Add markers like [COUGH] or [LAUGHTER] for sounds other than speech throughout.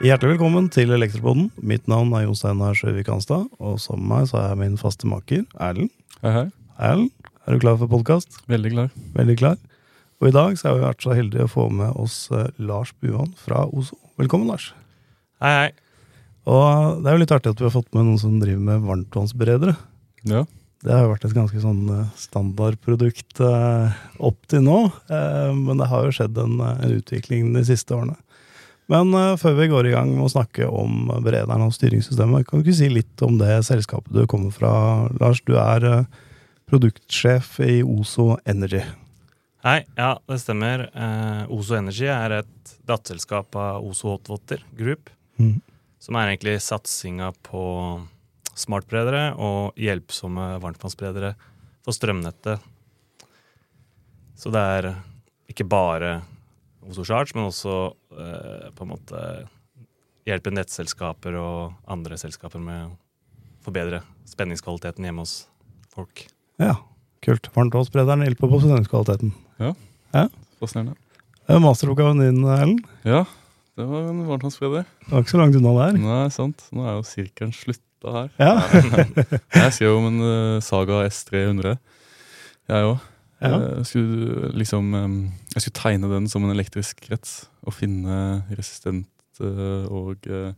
Hjertelig velkommen til Elektropoden. Mitt navn er Jon Steinar Sjøvik Hanstad, og sammen med meg så er jeg min faste maker Erlend. Hei, hei. Erlend, er du klar for podkast? Veldig klar. Veldig klar. Og i dag så har vi vært så heldige å få med oss eh, Lars Buan fra Ozo. Velkommen, Lars. Hei, hei. Og det er jo litt artig at vi har fått med noen som driver med varmtvannsberedere. Ja. Det har jo vært et ganske sånn eh, standardprodukt eh, opp til nå, eh, men det har jo skjedd en, en utvikling de siste årene. Men eh, før vi går i gang med å snakke om berederen og styringssystemet, kan du ikke si litt om det selskapet du kommer fra, Lars? Du er produktsjef i Ozo Energy. Hei, ja, det stemmer. Ozo Energy er et datterselskap av Ozo Hotwater Group, mm. som er egentlig satsinga på smartberedere og hjelpsomme varmtvannsbredere for strømnettet. Så det er ikke bare Charge, men også eh, på en måte hjelpe nettselskaper og andre selskaper med å forbedre spenningskvaliteten hjemme hos folk. Ja, kult. Varmtvannsbrederen hjelper på sendingskvaliteten. Fascinerende. Det er masteroppgaven din, Ellen. Ja, det var en varmtvannsbreder. Det var ikke så langt unna der. Nei, sant. Nå er jo sirkelen slutta her. Ja, [LAUGHS] Jeg skrev om en eh, Saga S300, jeg òg. ja. Jeg skulle liksom eh, Jeg skulle tegne den som en elektrisk krets og finne resistente og eh,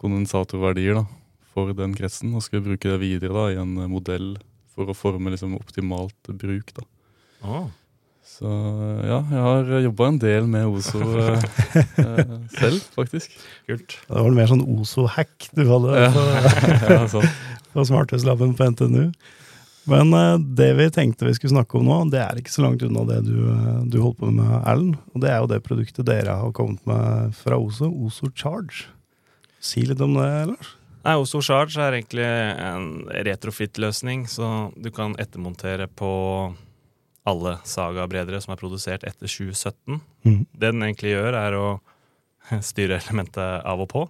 kondensatorverdier da, for den kretsen. Og skulle bruke det videre da, i en eh, modell for å forme liksom, optimalt bruk. da. Oh. Så ja, jeg har jobba en del med Ozo eh, eh, [LAUGHS] selv, faktisk. Kult. Det var mer sånn Ozo-hack du hadde Ja. [LAUGHS] [LAUGHS] på, ja, sant. på smarthuslaben på NTNU. Men eh, det vi tenkte vi skulle snakke om nå, det er ikke så langt unna det du, eh, du holdt på med, Erlend. Og det er jo det produktet dere har kommet med fra Ozo, Ozo Charge. Si litt om det, Lars. Nei, Ozo Charge er egentlig en retrofit-løsning, så du kan ettermontere på alle Saga-bredere som er produsert etter 2017. Mm. Det den egentlig gjør, er å [LAUGHS] styre elementet av og på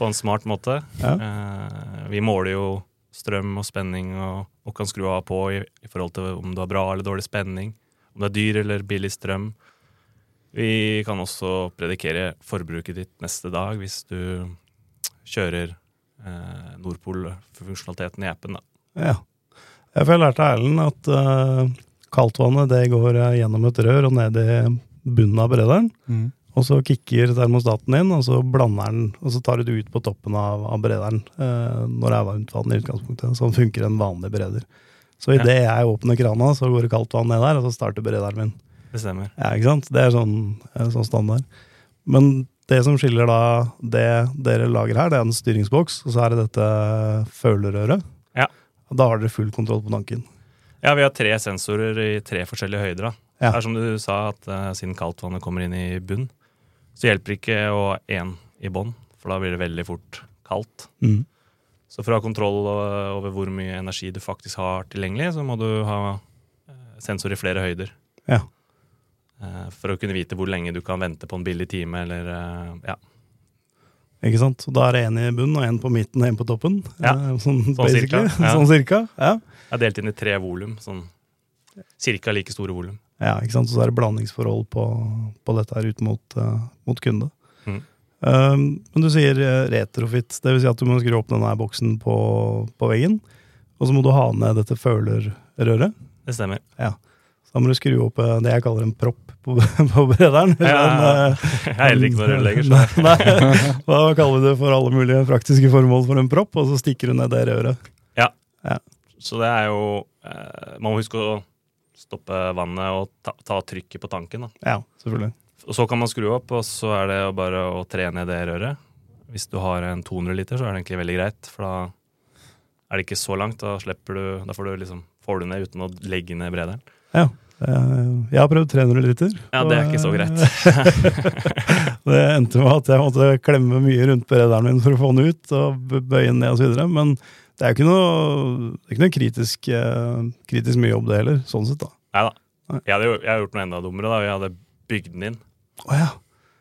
på en smart måte. Ja. Eh, vi måler jo strøm og spenning og, og kan skru av på i, i forhold til om du har bra eller dårlig spenning, om det er dyr eller billig strøm. Vi kan også predikere forbruket ditt neste dag hvis du kjører eh, Nordpol-funksjonaliteten i appen. Da. Ja. Jeg får lært av Erlend at uh, kaldtvannet det går eh, gjennom et rør og ned i bunnen av berederen. Og så kicker termostaten inn, og så blander den, og så tar du det ut på toppen av, av berederen eh, når det er varmt vann i utgangspunktet. Sånn funker en vanlig bereder. Så Ja. idet jeg åpner krana, så går det kaldt vann ned der, og så starter berederen min. Det stemmer. Ja, ikke sant? Det er sånn, eh, sånn standard. Men det som skiller da det dere lager her, det er en styringsboks, og så er det dette følerøret. Ja. Da har dere full kontroll på tanken. Ja, vi har tre sensorer i tre forskjellige høyder. da. Ja. Det er som du sa, at uh, siden kaldtvannet kommer inn i bunn, så hjelper ikke å ha én i bånn, for da blir det veldig fort kaldt. Mm. Så for å ha kontroll over hvor mye energi du faktisk har tilgjengelig, så må du ha eh, sensor i flere høyder. Ja. Eh, For å kunne vite hvor lenge du kan vente på en billig time, eller ja. Ikke sant? Og da er det en i bunnen, og en på midten og en på toppen. Ja. Eh, Sånn, Sånn cirka, [LAUGHS] ja. Sånn cirka. Ja. Jeg har delt inn i tre volum, sånn cirka like store volum. ja, ikke sant? Så er det blandingsforhold på, på dette her ut mot, uh, mot kunde. Mm. Um, men du sier eh, retrofit, det vil si at du må skru opp denne boksen på, på veggen, og så må du ha ned dette følerrøret. Det stemmer. Så da må du skru opp eh, det jeg kaller en propp på, [LAUGHS] på berederen. Ja, ja, ja. En, eh, Jeg er heller ikke noen [LAUGHS] rørlegger, så Nei. Da kaller vi det for alle mulige praktiske formål for en propp, og så stikker du ned det røret. Ja, Så det er jo eh, Man må huske å stoppe vannet og ta, ta trykket på tanken. da. Ja, selvfølgelig. Og så kan man skru opp, og så er det bare å tre ned det røret. Hvis du har en 200 liter, så er det egentlig veldig greit, for da er det ikke så langt. Da slipper du, da får du liksom får du ned uten å legge ned brederen. Ja. Eh, Jeg har prøvd 300 liter. Ja, det er ikke så greit. eh, [LAUGHS] Det endte med at jeg måtte klemme mye rundt berederen min for å få den ut, og bøye den ned og så videre. Men det er jo ikke noe, det ikke noe kritisk, eh, kritisk mye jobb, det heller. Sånn sett, da. Nei da. Jeg jeg hadde gjort noe enda dummere. da. Jeg hadde bygd den inn. Oh, ja.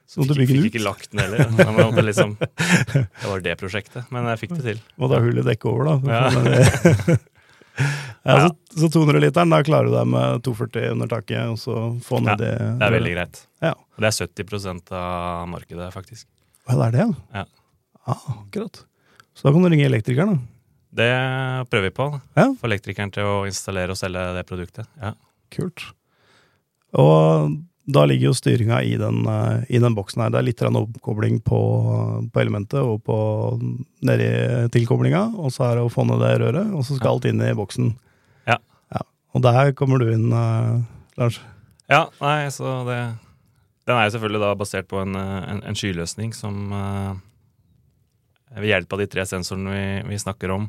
Så måtte du Fikk, ut? fikk ikke lagt den heller. Måtte liksom, det var det prosjektet, men jeg fikk det til. [LAUGHS] Måtte ha hull i dekket over, da. Ja. [LAUGHS] Ja, Ja. Så, så 200 literen, da klarer du deg med 240 under taket, og så få ned det Det er veldig greit. Ja. Og det er 70% av markedet, faktisk. Hva er det, Ja. Ah, akkurat. Så da kan du ringe elektrikeren, da. Det prøver vi på. Ja. Få elektrikeren til å installere og selge det produktet. Ja. Kult. Og da ligger jo styringa i den, eh, i den boksen her. Det er litt oppkobling på, på elementet og på nedi tilkoblinga, og så er det å få ned det røret, og så skal alt inn i boksen. Og der kommer du inn, uh, Lars. Ja, nei, så det Den er jo selvfølgelig da basert på en, eh, en, en skyløsning som uh, ved hjelp av de tre sensorene vi, vi snakker om,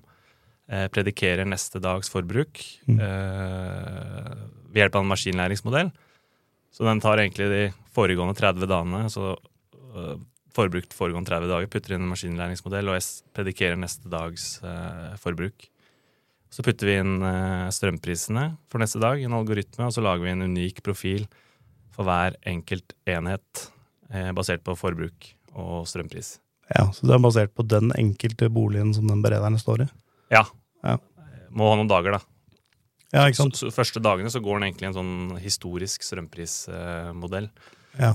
uh, predikerer neste dags forbruk Mm. ved hjelp av en maskinlæringsmodell. Så den tar egentlig de foregående 30 dagene, så forbrukt foregående 30 dager, putter inn en maskinlæringsmodell og s- predikerer neste dags forbruk. Så putter vi inn eh, strømprisene for neste dag i en algoritme, og så lager vi en unik profil for hver enkelt enhet eh, basert på forbruk og strømpris. Ja, Så det er basert på den enkelte boligen som den berederen står i? Ja. Ja. Må ha noen dager, da. Ja, ikke sant? Så, så første dagene så går den egentlig i en sånn historisk strømprismodell. Ja.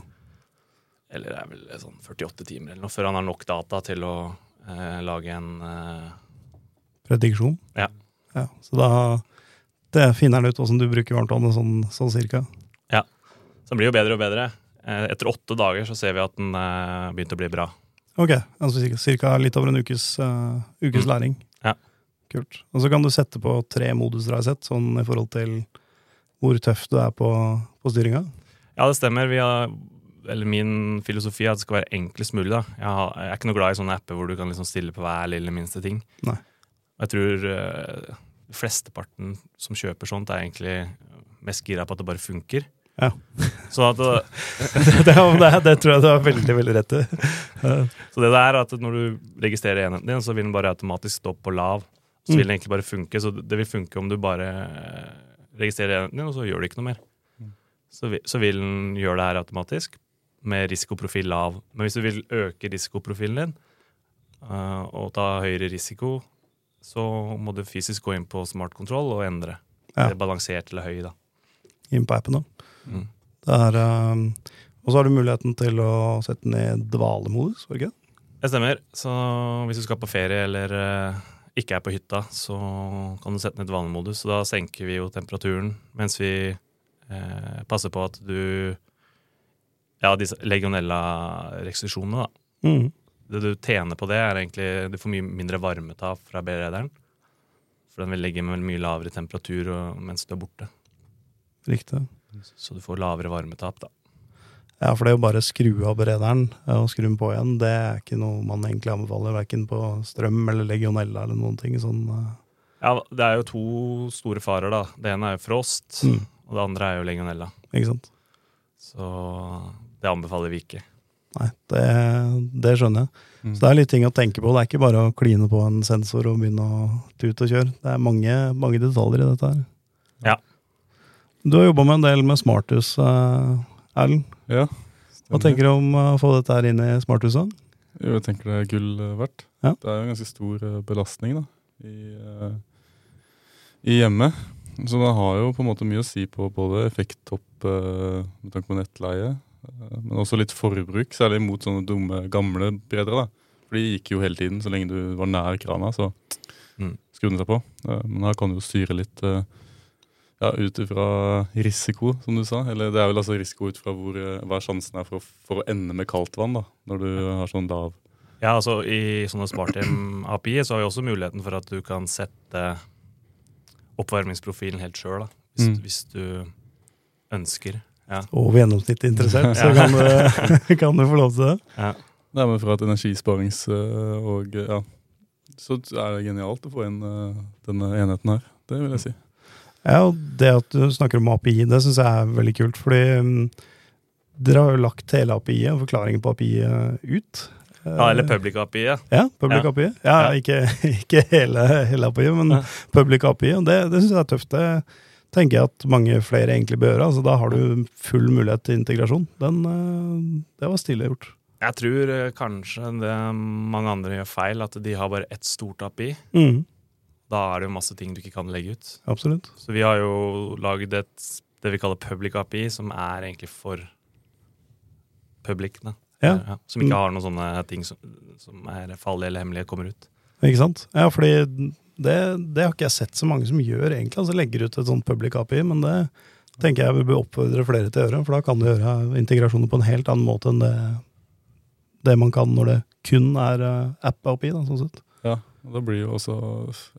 Eller det er vel sånn 48 timer eller noe, før han har nok data til å eh, lage en eh, Prediksjon? Ja. Ja. Så da det finner den ut åssen du bruker varmtvannet, sånn, sånn cirka? Så den blir jo bedre og bedre. Eh, etter åtte dager så ser vi at den eh, begynte å bli bra. Ok, altså cirka, cirka litt over en ukes, uh, ukes Mm. læring. Ja. Kult. Og så kan du sette på tre moduser, har jeg sett, sånn i forhold til hvor tøff du er på, på styringa. Ja, det stemmer. Vi har, eller min filosofi er at det skal være enklest mulig. da. Jeg, har, jeg er ikke noe glad i sånne apper hvor du kan liksom stille på hver lille minste ting. Nei. Jeg tror uh, flesteparten som kjøper sånt, er egentlig mest gira på at det bare funker. Ja. Så, at, det- [LAUGHS] det, det, tror jeg du har veldig, veldig rett i. Så det er at når du registrerer enheten din, så vil den bare automatisk stå på lav. Så Mm. vil den egentlig bare funke. Så det vil funke om du bare registrerer enheten din, og så gjør du ikke noe mer. Så, vil- så vil den gjøre det her automatisk, med risikoprofil lav. Men hvis du vil øke risikoprofilen din, eh, og ta høyere risiko, så må du fysisk gå inn på smart control og endre. Ja. Det er balansert eller høy, da. inn på appen, da. Mm. Er, um, og så har du muligheten til å sette ned dvalemodus, var det ikke det? Stemmer. Så hvis du skal på ferie eller uh, ikke er på hytta, så kan du sette ned dvalemodus. Så da senker vi jo temperaturen mens vi uh, passer på at du Ja, disse legionella-restriksjonene, da. Mm. Det du tjener på det, er egentlig Du får mye mindre varmetap fra berederen. For den vil ligge med mye lavere temperatur mens du er borte. Riktig. Så du får lavere varmetap, da. Ja, for det er jo bare å skru av berederen eh, og skru den på igjen. Det er ikke noe man egentlig anbefaler, verken på strøm eller legionella eller noen ting sånn. eh. Ja, det er jo to store farer, da. Det ene er jo frost, Mm. og det andre er jo legionella. Ikke sant? Så det anbefaler vi ikke. Nei, det, det skjønner jeg. Mm. Så det er litt ting å tenke på. Det er ikke bare å kline på en sensor og begynne å tute og kjøre. Det er mange, mange detaljer i dette her. Ja. Du har jobba med en del med smarthus, eh, Erlend. Ja. Hva tenker du om å få dette her inn i smarthuset? Jo, jeg tenker det er gull eh, verdt. Ja. Det er jo en ganske stor eh, belastning da, i, eh, i hjemmet. Så det har jo på en måte mye å si på både effekttopp eh, med tanke på nettleie, men også litt forbruk, særlig mot sånne dumme, gamle bredere. da. For de gikk jo hele tiden, så lenge du var nær krana, så Mm. skrudde den seg på. Eh, Men her kan du jo styre litt eh, ja, ut ifra risiko, som du sa. Eller det er vel altså risiko ut fra hvor, eh, hva sjansen er for, å- for å ende med kaldt vann, da, når du har sånn lav Ja, altså I sånne Spartim API så har vi også muligheten for at du kan sette oppvarmingsprofilen helt sjøl, hvis, Mm. hvis du ønsker. Ja. Over gjennomsnittet interessert, så kan [LAUGHS] du, [LAUGHS] kan du få lov til det. Ja. Nei, men fra et energisparings- eh, og eh, ja, så er det genialt å få inn eh, denne enheten her. Det vil jeg si. Ja, og det at du snakker om API, det syns jeg er veldig kult. Fordi mm, dere har jo lagt hele API-et og forklaringen på API-et ut. ja, eller public API. Ja. Ja, public Ja. API. Ja, Ja. Ikke, [LAUGHS] ikke hele, hele API, men Ja. public API. Og det, det syns jeg er tøft. Det tenker jeg at mange flere egentlig bør gjøre. Altså, da har du full mulighet til integrasjon. Den, eh, det var stille gjort. Jeg tror eh, kanskje det mange andre gjør feil, at de har bare ett stort API. Mm. Da er det jo masse ting du ikke kan legge ut. Absolutt. Så vi har jo laget et det vi kaller public API, som er egentlig for public. Ja. Ja, som ikke har noen sånne ting som, som er farlige eller hemmelige, kommer ut. Ikke sant? Ja, fordi det, det har ikke jeg sett så mange som gjør, egentlig. Altså legger ut et sånt public API, men det tenker jeg vil oppfordre flere til å gjøre. For da kan du gjøre integrasjoner på en helt annen måte enn det, det man kan når det kun er eh, app-API, da, sånn sett. Ja, og da blir jo også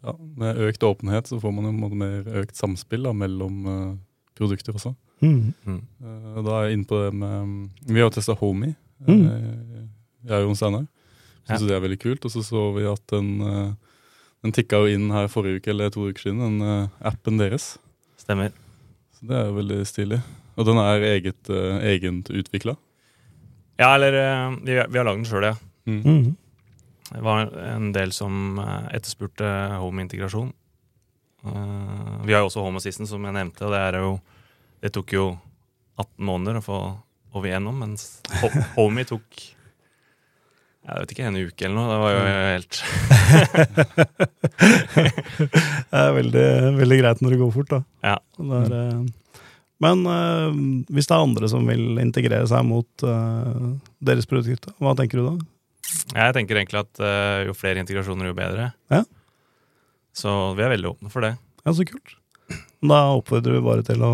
ja, Med økt åpenhet så får man jo mer økt samspill da, mellom uh, produkter også. Mm. Mm. Uh, da er jeg inne på det med Vi har jo testa Homey, Mm. jeg og Jon Steinar. Syns Ja. det er veldig kult. Og så så vi at den, den tikka jo inn her forrige uke eller to uker siden, den eh, appen deres. Stemmer. Så det er jo veldig stilig. Og den er eget, uh, egent utvikla. Ja, eller uh, vi, vi har lagd den sjøl, ja. Mm. Mm. Det var en del som etterspurte home-integrasjon. Uh, vi har jo også Home Assistant, som jeg nevnte, og det, er jo, det tok jo 18 måneder å få over igjennom, mens Ho- Homey tok jeg vet ikke, en uke eller noe. Det var jo helt [LAUGHS] Det er veldig, veldig greit når det går fort, da. Ja. Det er, eh, men uh, hvis det er andre som vil integrere seg mot uh, deres produkt, hva tenker du da? Jeg tenker egentlig at uh, jo flere integrasjoner, jo bedre. Ja. Så vi er veldig åpne for det. Ja, så kult. Da oppfordrer vi bare til å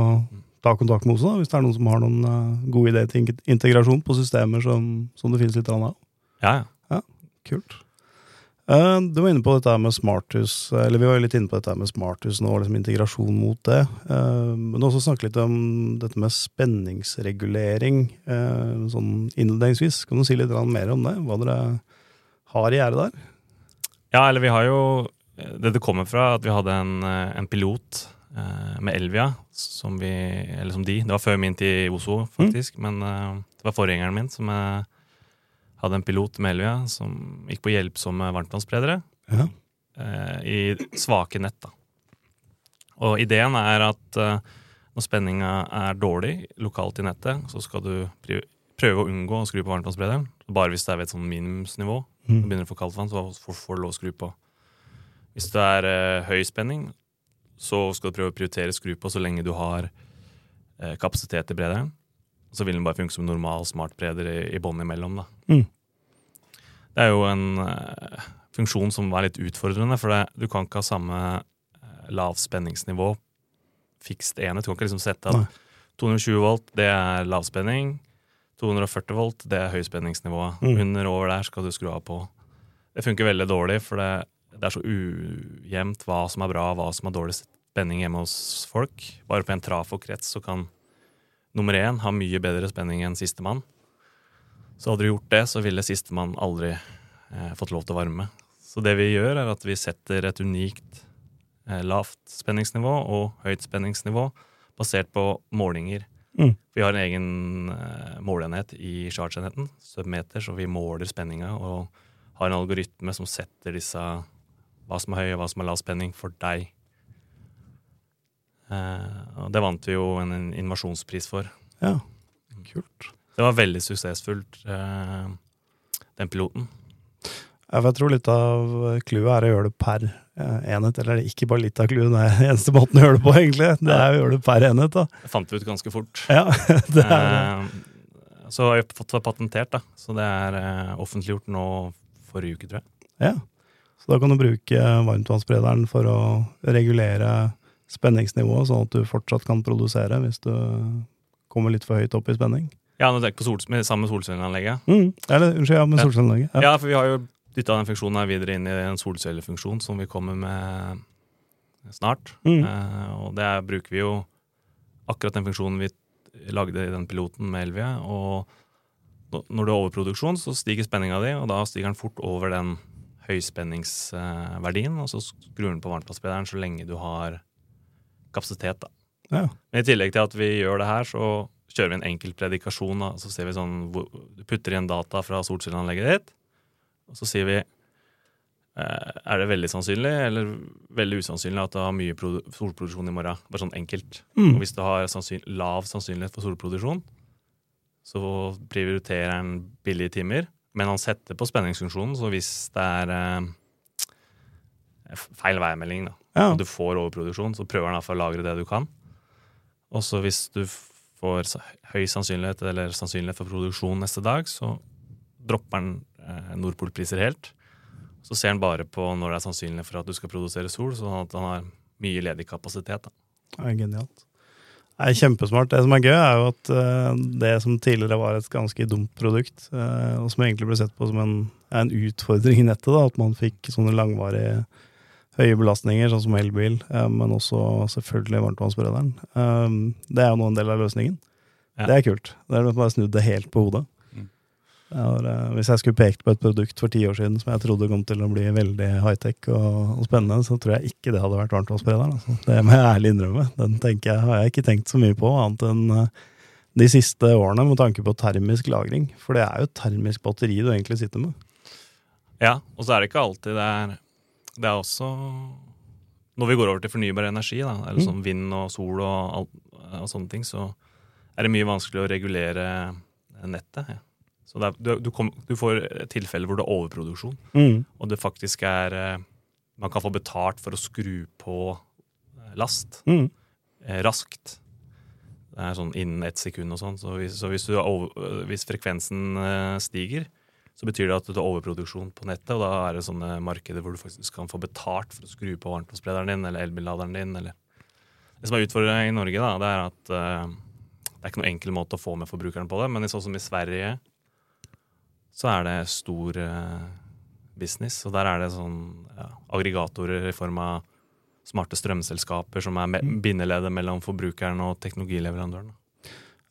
ta kontakt med oss, da, hvis det er noen som har noen gode ideer til integrasjon på systemer som, som det finnes litt av. Ja, ja. Kult. Eh, Du var inne på dette med smarthus, eller vi var jo litt inne på dette med smarthus nå, liksom integrasjon mot det. Eh, Men også snakke litt om dette med spenningsregulering eh, sånn innledningsvis. Kan du si litt mer om det? Hva dere har i gjerdet der? Ja, eller vi har jo Det det kommer fra, at vi hadde en, en pilot med Elvia, som vi Eller som de. Det var før min tid i Oslo, faktisk. Men eh, det var forgjengeren min som eh, hadde en pilot med Elvia som gikk på hjelpsomme varmtvannsspredere Ja. eh, i svake nett. Da. Og ideen er at eh, når spenninga er dårlig lokalt i nettet, så skal du prøve å unngå å skru på varmtvannssprederen. Bare hvis det er ved et sånn minimumsnivå. Mm. Du begynner å få kaldt vann, så får du lov å skru på. Hvis det er eh, høy spenning, så skal du prøve å prioritere skru på så lenge du har eh, kapasitet i brederen. Så vil den bare funke som normal smartbreder i, i bånn imellom. Da. Mm. Det er jo en uh, funksjon som er litt utfordrende, for det, du kan ikke ha samme eh, lavspenningsnivå fikst enhet. Du kan ikke liksom sette at 220 volt, det er lavspenning. 240 volt, det er høyspenningsnivået. Mm. Under og over der skal du skru av på. Det funker veldig dårlig, for det, det er så ujevnt hva som er bra, hva som er dårlig spenning hjemme hos folk. Bare på en trafokrets så kan nummer én ha mye bedre spenning enn sistemann. Så hadde du gjort det, så ville sistemann aldri eh, fått lov til å varme. Så det vi gjør, er at vi setter et unikt eh, lavt spenningsnivå og høyt spenningsnivå basert på målinger. Mm. Vi har en egen eh, måleenhet i charge-enheten, submeter, så vi måler spenninga og har en algoritme som setter disse hva som er høy og hva som er lav spenning for deg. Eh, og det vant vi jo en, innovasjonspris for. Ja, kult. Det var veldig suksessfullt, eh, den piloten. Jeg tror litt av clouet er å gjøre det per eh, enhet. Eller ikke bare litt av clouet, det er eneste måten å gjøre det på, egentlig. Det er å gjøre det per enhet, da. Det fant vi ut ganske fort. Ja, [LAUGHS] det er det. Eh, så har vi fått det patentert, da. Så det er offentliggjort nå forrige uke, tror jeg. Ja. Så da kan du bruke varmtvannssprederen for å regulere spenningsnivået, sånn at du fortsatt kan produsere hvis du kommer litt for høyt opp i spenning. Ja, nå tenker på sol, med, sammen med solcelleanlegget. Mm. Eller, unnskyld, ja, med solcelleanlegget. Ja. Ja, for vi har jo dytta den funksjonen her videre inn i en solcellefunksjon som vi kommer med snart. Mm. Eh, og det bruker vi jo akkurat den funksjonen vi lagde i den piloten med Elvia. Og når det er overproduksjon, så stiger spenninga di, og da stiger den fort over den høyspenningsverdien, og så skrur den på varmtvannssprederen så lenge du har kapasitet. Ja. Men i tillegg til at vi gjør det her, så kjører vi en enkel predikasjon. Da. Så ser vi sånn, Du putter igjen data fra solcelleanlegget ditt, og så sier vi eh, Er det veldig sannsynlig eller veldig usannsynlig at du har mye solproduksjon i morgen? Bare sånn enkelt. Mm. Og hvis du har sannsyn lav sannsynlighet for solproduksjon, så prioriterer han billige timer. Men han setter på spenningsfunksjonen, så hvis det er eh, feil værmelding, da. Ja. og du får overproduksjon, så prøver den iallfall å lagre det du kan. Og så hvis du får høy sannsynlighet eller sannsynlighet for produksjon neste dag, så dropper den eh, Nordpol-priser helt. Så ser den bare på når det er sannsynlig for at du skal produsere sol, sånn at han har mye ledig kapasitet. Da. Det er genialt. Det er kjempesmart. Det som er gøy, er jo at eh, det som tidligere var et ganske dumt produkt, eh, og som egentlig ble sett på som en, en utfordring i nettet, da, at man fikk sånne langvarige høye belastninger, sånn som elbil, eh, men også selvfølgelig varmtvannsberederen, eh, det er jo nå en del av løsningen. Ja. Det er kult. Det er bare snudd det helt på hodet. Mm. Har, eh, hvis jeg skulle pekt på et produkt for ti år siden som jeg trodde kom til å bli veldig high-tech og, og spennende, så tror jeg ikke det hadde vært varmtvannsberederen. Altså. Det må jeg ærlig innrømme. Den jeg, har jeg ikke tenkt så mye på, annet enn de siste årene med tanke på termisk lagring. For det er jo termisk batteri du egentlig sitter med. Ja, og så er det ikke alltid det er Det er også Når vi går over til fornybar energi, da, eller Mm. sånn vind og sol og, alt, og sånne ting, så er det mye vanskelig å regulere nettet. Ja. Så er, du, du, kom, du får tilfeller hvor det er overproduksjon, og det faktisk er eh, Man kan få betalt for å skru på eh, last Mm. eh, raskt. Det er sånn innen ett sekund og sånn. Så, hvis, så hvis, du er over, hvis frekvensen eh, stiger, så betyr det at det er overproduksjon på nettet, og da er det sånne markeder hvor du faktisk kan få betalt for å skru på varmtvannsberederen din eller elbilladeren din. Eller. Det som er utfordringen i Norge, da, det er at uh, det er ikke noen enkel måte å få med forbrukeren på det, men sånn som i Sverige så er det stor uh, business, og der er det sånn ja, aggregatorer i form av smarte strømselskaper som er me bindeleddet mellom forbrukeren og teknologileverandøren.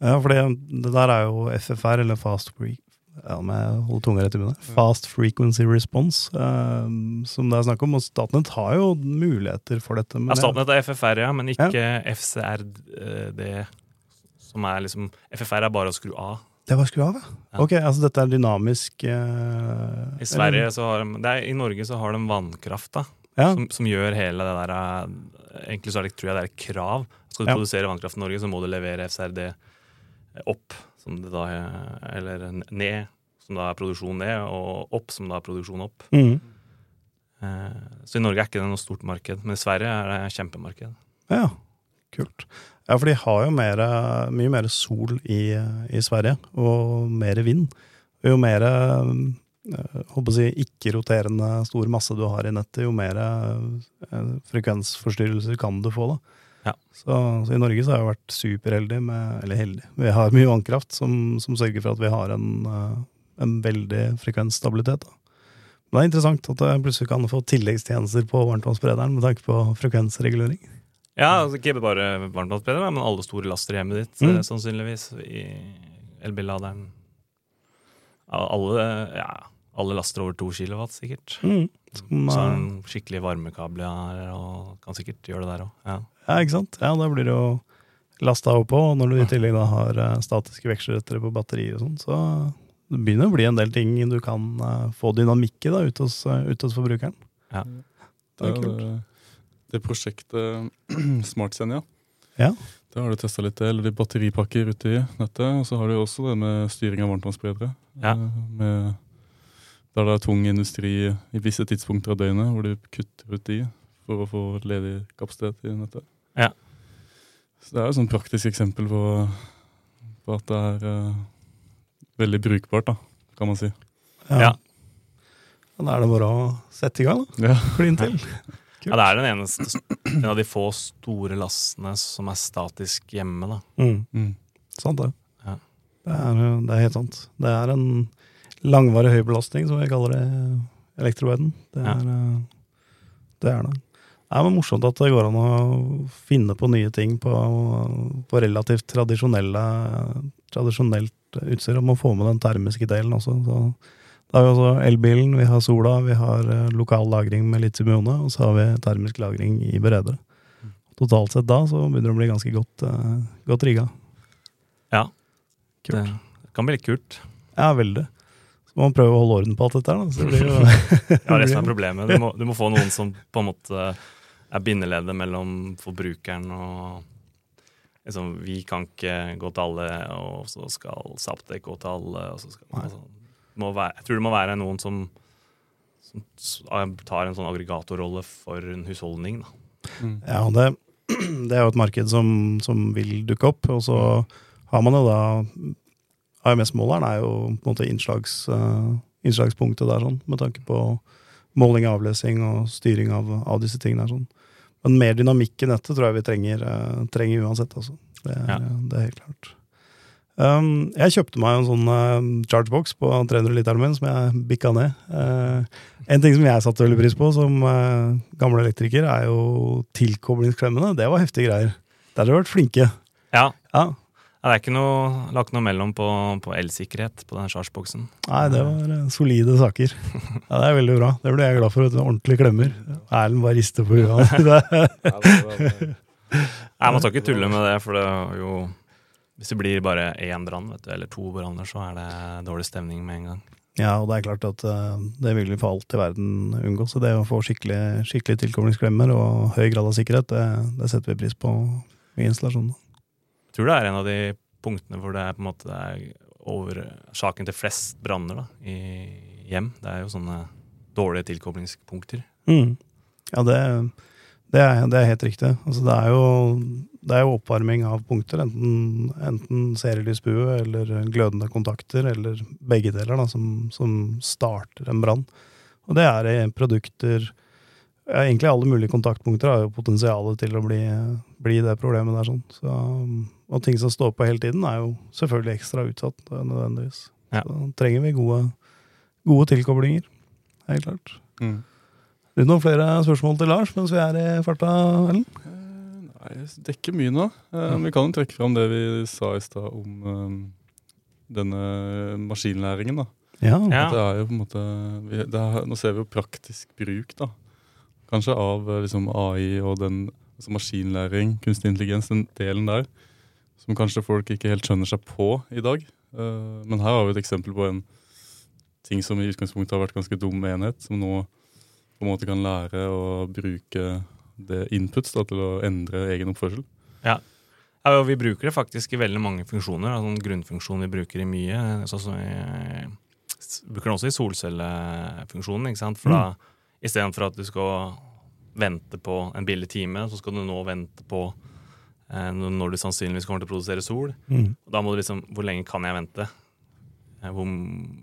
Ja, for det, det der er jo FFR, eller Fast Fre ja, om jeg holder tunga rett i munnen. Fast Frequency Response, eh, som det er snakk om. Og Statnett har jo muligheter for dette. men Ja, Statnett er FFR, ja, men ikke FCRD. Som er liksom FFR er bare å skru av. Det var skru av, ja. Ja. Ok, altså dette er dynamisk eh, I Sverige så har de, det er, I Norge så har de vannkraft, da. Ja. Som, som gjør hele det der eh, Egentlig så er det, tror jeg det er et krav. Skal du Ja. produsere vannkraft i Norge, så må du levere FCRD opp, som det da er, Eller ned, som da er produksjon ned, og opp, som da er produksjon opp. Mm. Eh, Så i Norge er ikke det noe stort marked, men i Sverige er det kjempemarked. Ja, kult. Ja, for de har jo mer, mye mer sol i, i Sverige, og mer vind. Jo mer eh, si, ikke-roterende stor masse du har i nettet, jo mer eh, frekvensforstyrrelser kan du få. da. Ja. Så, så i Norge så har jeg vært superheldig med Eller heldig. Vi har mye vannkraft som, som sørger for at vi har en, eh, en veldig frekvensstabilitet. da. Det er interessant at jeg plutselig kan få tilleggstjenester på varmtvannsberederen med tanke på frekvensregulering. Ja, altså ikke bare varmtvannsberederen, men alle store laster i hjemmet ditt, Mm. eh, sannsynligvis. I elbilladeren. Alle, ja, alle laster over to kilowatt, sikkert. Mm. Som, Så har den skikkelig varmekabler og kan sikkert gjøre det der òg. Ja. Ja, ikke sant? Ja, da blir det jo lasta oppå, og når du i tillegg da har eh, statiske vekslerettere på batterier og sånn, så det begynner å bli en del ting du kan eh, få dynamikk i da, ute hos, ut hos forbrukeren. Ja. Det er kult. det prosjektet [CLEARS THROAT] SmartSenja, Ja. det har du testa litt det, Eller batteripakker ute i nettet. Og så har du også det med styring av varmtvannsberedere. Ja. eh, Med, der det er tung industri i visse tidspunkter av døgnet hvor du kutter ut de for å få ledig kapasitet i nettet. Ja. Så det er jo et sånn praktisk eksempel på, på at det er uh, veldig brukbart, da, kan man si. Ja. ja. Da er det bare å sette i gang, da. Ja. [LAUGHS] Klin til. [LAUGHS] ja, det er den eneste En av de få store lastene som er statisk hjemme, da. Mm. Mm. Sant det. Ja. Det, er, eh, det er helt sant. Det er en langvarig høy belastning, som vi kaller det i elektroverden. Det Ja. er eh, det. Er det. Det er morsomt at det går an å finne på nye ting på, på relativt tradisjonelt utstyr. Og må få med den termiske delen også. Så da har vi også elbilen, vi har sola, vi har eh, lokal lagring med litium-ione, og så har vi termisk lagring i beredere. Totalt sett da så begynner det å bli ganske godt, uh, godt rigga. Ja. Kult. Det kan bli litt kult. Ja, veldig. Så må man prøve å holde orden på alt dette her, da. Så det blir jo [LAUGHS] Ja, som er [LAUGHS] problemet. Du må, du må få noen som på en måte er bindeleddet mellom forbrukeren og liksom, Vi kan ikke gå til alle, og så skal Saptek gå til alle. Og så skal, altså, må være, jeg tror det må være noen som, som tar en sånn aggregatorrolle for en husholdning. Da. Mm. Ja, det, [CLEARS THROAT] det er jo et marked som, som vil dukke opp. Og så har man jo da AMS-måleren er jo på en måte innslags, uh, innslagspunktet der, sånn, med tanke på måling og avlesing og styring av, av disse tingene. Sånn. Men mer dynamikk i nettet tror jeg vi trenger, eh, trenger uansett. Altså. Det, er, Ja. det er helt klart. Um, jeg kjøpte meg en sånn uh, chargebox på 300 literen min som jeg bikka ned. Uh, en ting som jeg satte veldig pris på som uh, gammel elektriker, er jo tilkoblingsklemmene. Det var heftige greier. Der har dere vært flinke. Ja, Ja. Ja, Det er ikke noe, lagt noe mellom på, på elsikkerhet på den chargeboksen. Nei, det var eh, solide saker. [LAUGHS] Ja, Det er veldig bra. Det ble jeg glad for. Ordentlige klemmer. Erlend bare rister på huet. [LAUGHS] [LAUGHS] Nei, Man skal ikke tulle med det, for det er jo Hvis det blir bare én brann, vet du, eller to branner, så er det dårlig stemning med en gang. Ja, og det er klart at eh, det vil vi for alt i verden unngå. Så det å få skikkelig, skikkelig tilkoblingsklemmer og høy grad av sikkerhet, det, det setter vi pris på i installasjonen. Tror det er en av de punktene hvor det er på en måte det er årsaken til flest branner i hjem. Det er jo sånne dårlige tilkoblingspunkter. Mm. Ja, det, det, er, det er helt riktig. Altså, det, er jo, det er jo oppvarming av punkter, enten, enten serielysbue eller glødende kontakter, eller begge deler, da, som, som starter en brann. Og det er i produkter ja, Egentlig alle mulige kontaktpunkter har jo potensial til å bli, bli det problemet der. Sånn. Så, og ting som står på hele tiden, er jo selvfølgelig ekstra utsatt, eh, nødvendigvis. Ja. Så trenger vi gode, gode tilkoblinger. Helt klart. Mm. Er noen flere spørsmål til Lars mens vi er i farta, Ellen? Eh, Nei, det er ikke mye nå. Men Vi kan jo trekke fram det vi sa i stad om eh, denne maskinlæringen. da. Ja. Ja. At Det er jo på en måte, det er, Nå ser vi jo praktisk bruk, da. Kanskje av eh, liksom, AI og den altså maskinlæring, kunstig intelligens, den delen der. Som kanskje folk ikke helt skjønner seg på i dag. Uh, men her har vi et eksempel på en ting som i utgangspunktet har vært ganske dum enhet, som nå på en måte kan lære å bruke det inputs da, til å endre egen oppførsel. Ja, og vi bruker det faktisk i veldig mange funksjoner. Altså en grunnfunksjon vi bruker i mye. Vi i, bruker den også i solcellefunksjonen. ikke sant? For da, istedenfor at du skal vente på en billig time, så skal du nå vente på eh, når du sannsynligvis kommer til å produsere sol. Mm. Da må du liksom Hvor lenge kan jeg vente? Eh, Hvor,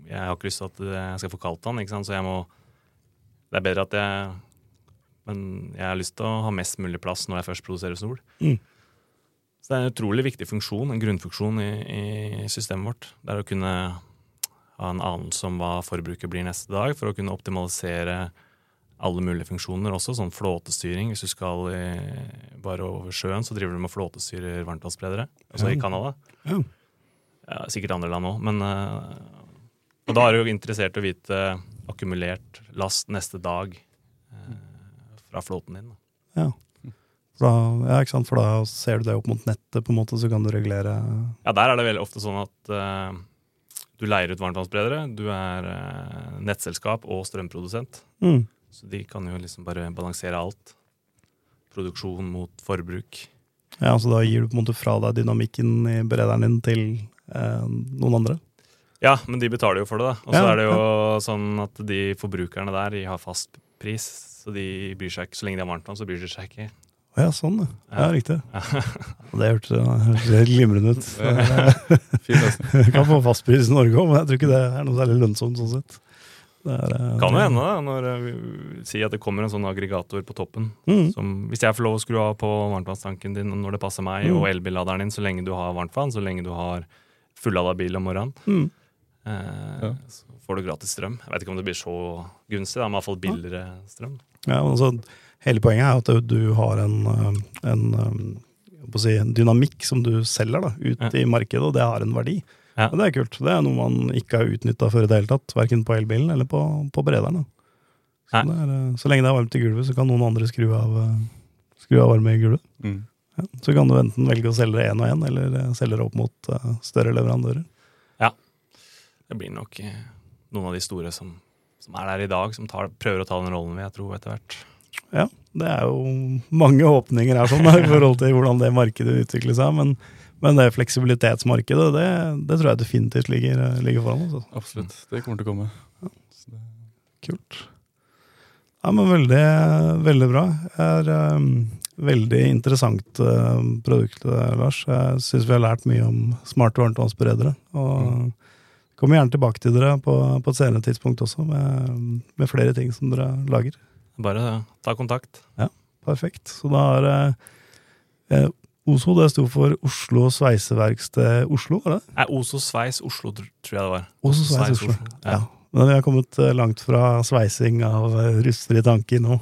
jeg har ikke lyst til at jeg skal få kaldt vann, ikke sant? så jeg må Det er bedre at jeg Men jeg har lyst til å ha mest mulig plass når jeg først produserer sol. Mm. Så det er en utrolig viktig funksjon, en grunnfunksjon i, i systemet vårt. Det er å kunne ha en anelse om hva forbruket blir neste dag, for å kunne optimalisere alle mulige funksjoner, også sånn flåtestyring. Hvis du skal i, bare over sjøen, så driver du med flåtestyrer varmtvannsspredere, altså i Ja. Canada. Ja. Ja, sikkert andre land òg, men eh, Og da er du jo interessert i å vite akkumulert last neste dag eh, fra flåten din. Da. Ja. Da, ja, ikke sant? For da ser du det opp mot nettet, på en måte, så kan du regulere Ja, der er det veldig ofte sånn at uh, du leier ut varmtvannsspredere. Du er uh, nettselskap og strømprodusent. mm. Så de kan jo liksom bare balansere alt. Produksjon mot forbruk. Ja, så da gir du på en måte fra deg dynamikken i berederen din til eh, noen andre? Ja, men de betaler jo for det, da. Og så Ja, er det jo sånn at de forbrukerne der de har fast pris. Så de bryr seg ikke. Så lenge de har varmtvann, så bryr de seg ikke. Å ja, sånn, ja. ja. Ja. Riktig. [LAUGHS] Det hørtes helt glimrende ut. [LAUGHS] Du kan få fastpris i Norge òg, men jeg tror ikke det er noe særlig lønnsomt sånn sett. Det er, eh, Kan jo hende, når eh, vi sier at det kommer en sånn aggregator på toppen. Mm. Som, hvis jeg får lov å skru av på varmtvannstanken din når det passer meg, Mm. og elbilladeren din så lenge du har varmtvann, så lenge du har fullada bil om morgenen, Mm. eh, Ja. så får du gratis strøm. Jeg vet ikke om det blir så gunstig, da, men iallfall billigere strøm. Ja, altså, hele poenget er at du har en, en, en, eh, på å si, en dynamikk som du selger da, ut Ja. i markedet, og det har en verdi. Ja. Og det er kult. Det er noe man ikke har utnytta før i det hele tatt. Verken på elbilen eller på, på brederen. Så, er, eh, så lenge det er varmt i gulvet, så kan noen andre skru av, eh, skru av varme i gulvet. Mm. Ja. Så kan du enten velge å selge det én og én, eller eh, selge det opp mot uh, større leverandører. Det blir nok noen av de store som, som er der i dag, som tar, prøver å ta den rollen, vil jeg tro, etter hvert. Ja, det er jo mange åpninger her sånn, i [LAUGHS] forhold til hvordan det markedet utvikler seg. Men, men det fleksibilitetsmarkedet, det, det tror jeg definitivt ligger, ligger foran oss. Altså. Absolutt. Det kommer til å komme. Så det, Kult. Ja, men veldig, veldig bra. Det er um, veldig interessant uh, produkt, uh, Lars. Jeg syns vi har lært mye om smarte varmtvannsberedere. Og mm. kommer gjerne tilbake til dere på, på et senere tidspunkt også, med, med, flere ting som dere lager. Bare ta kontakt. Ja, perfekt. Så da har uh, OSO det sto for Oslo Sveiseverksted Oslo, var det? Nei, Oso Sveis Oslo, tror jeg det var. Oso Sveis, Oslo. Ja. ja. Men vi har kommet eh, langt fra sveising av russer rustfrie tanker nå.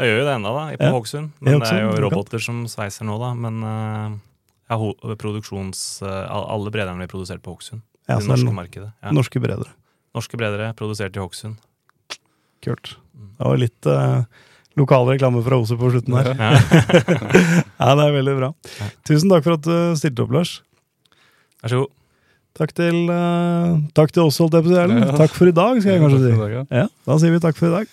Jeg gjør jo det ennå, da, på ja. Hokksund. Men det er jo roboter som sveiser nå, da. Men uh, ja, produksjons... Alle brederne blir produsert på Hokksund. Ja, det norske markedet. Ja. Norske bredere. Norske bredere, produsert i Hokksund. Kult. Mm. Det var litt uh, lokal reklame fra Ose på slutten her. Ja. [LAUGHS] ja, det er veldig bra. Tusen takk for at du stilte opp, Lars. Vær så god. Takk til, uh, takk til oss, holdt jeg på å si. Takk for i dag, skal jeg kanskje si. Ja, Da sier vi takk for i dag.